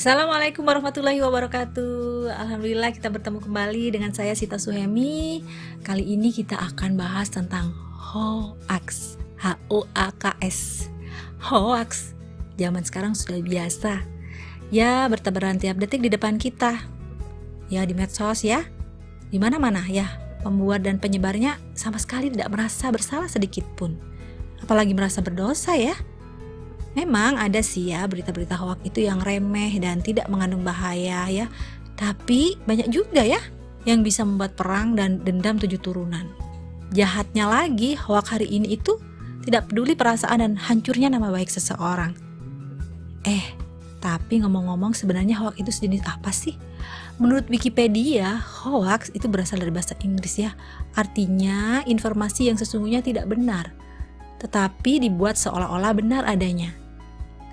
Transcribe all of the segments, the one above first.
Assalamualaikum warahmatullahi wabarakatuh. Alhamdulillah kita bertemu kembali dengan saya Sita Suhemi. Kali ini kita akan bahas tentang hoax H-O-A-K-S Hoax Zaman sekarang sudah biasa. Ya bertebaran tiap detik di depan kita. Ya di medsos ya. Di mana mana ya. Pembuat dan penyebarnya sama sekali tidak merasa bersalah sedikit pun. Apalagi merasa berdosa ya Memang ada sih ya berita-berita hoak itu yang remeh dan tidak mengandung bahaya ya. Tapi banyak juga ya yang bisa membuat perang dan dendam tujuh turunan. Jahatnya lagi, hoak hari ini itu tidak peduli perasaan dan hancurnya nama baik seseorang. Eh, tapi ngomong-ngomong sebenarnya hoak itu sejenis apa sih? Menurut Wikipedia, hoax itu berasal dari bahasa Inggris ya. Artinya informasi yang sesungguhnya tidak benar, tetapi dibuat seolah-olah benar adanya.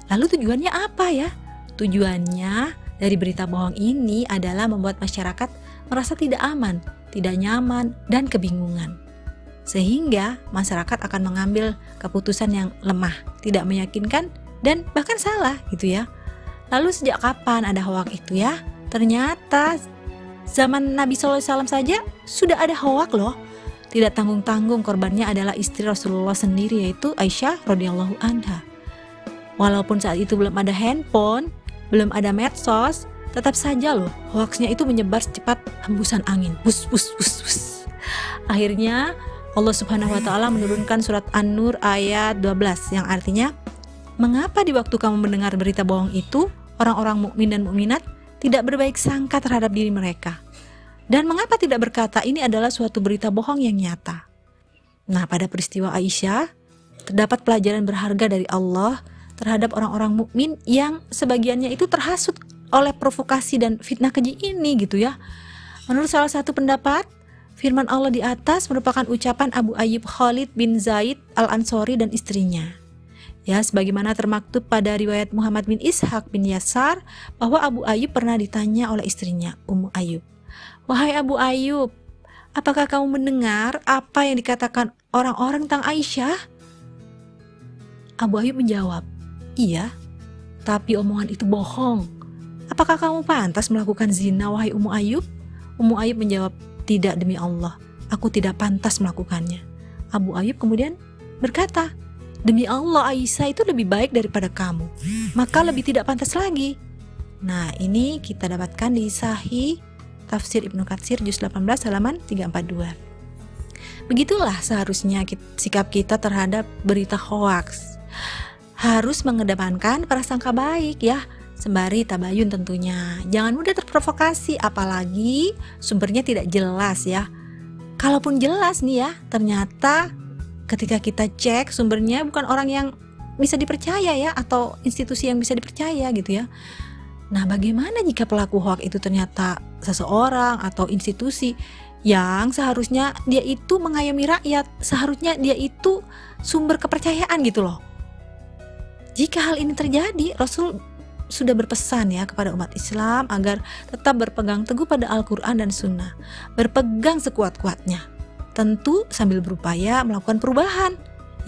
Lalu tujuannya apa ya? Tujuannya dari berita bohong ini adalah membuat masyarakat merasa tidak aman, tidak nyaman, dan kebingungan. Sehingga masyarakat akan mengambil keputusan yang lemah, tidak meyakinkan, dan bahkan salah gitu ya. Lalu sejak kapan ada hoak itu ya? Ternyata zaman Nabi SAW saja sudah ada hoak loh. Tidak tanggung-tanggung korbannya adalah istri Rasulullah sendiri yaitu Aisyah radhiyallahu anha. Walaupun saat itu belum ada handphone, belum ada medsos, tetap saja loh hoaxnya itu menyebar secepat hembusan angin. Bus, bus, bus, bus. Akhirnya Allah Subhanahu wa taala menurunkan surat An-Nur ayat 12 yang artinya Mengapa di waktu kamu mendengar berita bohong itu orang-orang mukmin dan mukminat tidak berbaik sangka terhadap diri mereka? Dan mengapa tidak berkata ini adalah suatu berita bohong yang nyata? Nah, pada peristiwa Aisyah terdapat pelajaran berharga dari Allah terhadap orang-orang mukmin yang sebagiannya itu terhasut oleh provokasi dan fitnah keji ini gitu ya. Menurut salah satu pendapat, firman Allah di atas merupakan ucapan Abu Ayyub Khalid bin Zaid Al-Ansori dan istrinya. Ya, sebagaimana termaktub pada riwayat Muhammad bin Ishaq bin Yasar bahwa Abu Ayyub pernah ditanya oleh istrinya, Ummu Ayyub. Wahai Abu Ayyub, apakah kamu mendengar apa yang dikatakan orang-orang tentang Aisyah? Abu Ayyub menjawab, Iya, tapi omongan itu bohong. Apakah kamu pantas melakukan zina, wahai Ummu Ayub? Ummu Ayub menjawab, tidak demi Allah, aku tidak pantas melakukannya. Abu Ayub kemudian berkata, demi Allah Aisyah itu lebih baik daripada kamu, maka lebih tidak pantas lagi. Nah ini kita dapatkan di Sahih Tafsir Ibnu Katsir juz 18 halaman 342. Begitulah seharusnya sikap kita terhadap berita hoaks harus mengedepankan prasangka baik ya sembari tabayun tentunya. Jangan mudah terprovokasi apalagi sumbernya tidak jelas ya. Kalaupun jelas nih ya, ternyata ketika kita cek sumbernya bukan orang yang bisa dipercaya ya atau institusi yang bisa dipercaya gitu ya. Nah, bagaimana jika pelaku hoax itu ternyata seseorang atau institusi yang seharusnya dia itu mengayomi rakyat, seharusnya dia itu sumber kepercayaan gitu loh. Jika hal ini terjadi, Rasul sudah berpesan ya kepada umat Islam agar tetap berpegang teguh pada Al-Quran dan Sunnah, berpegang sekuat-kuatnya, tentu sambil berupaya melakukan perubahan,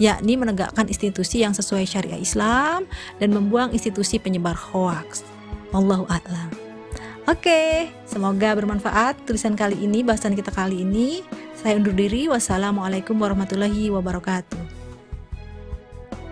yakni menegakkan institusi yang sesuai syariah Islam dan membuang institusi penyebar hoaks. Allahu a'lam. Oke, semoga bermanfaat tulisan kali ini, bahasan kita kali ini. Saya undur diri. Wassalamualaikum warahmatullahi wabarakatuh.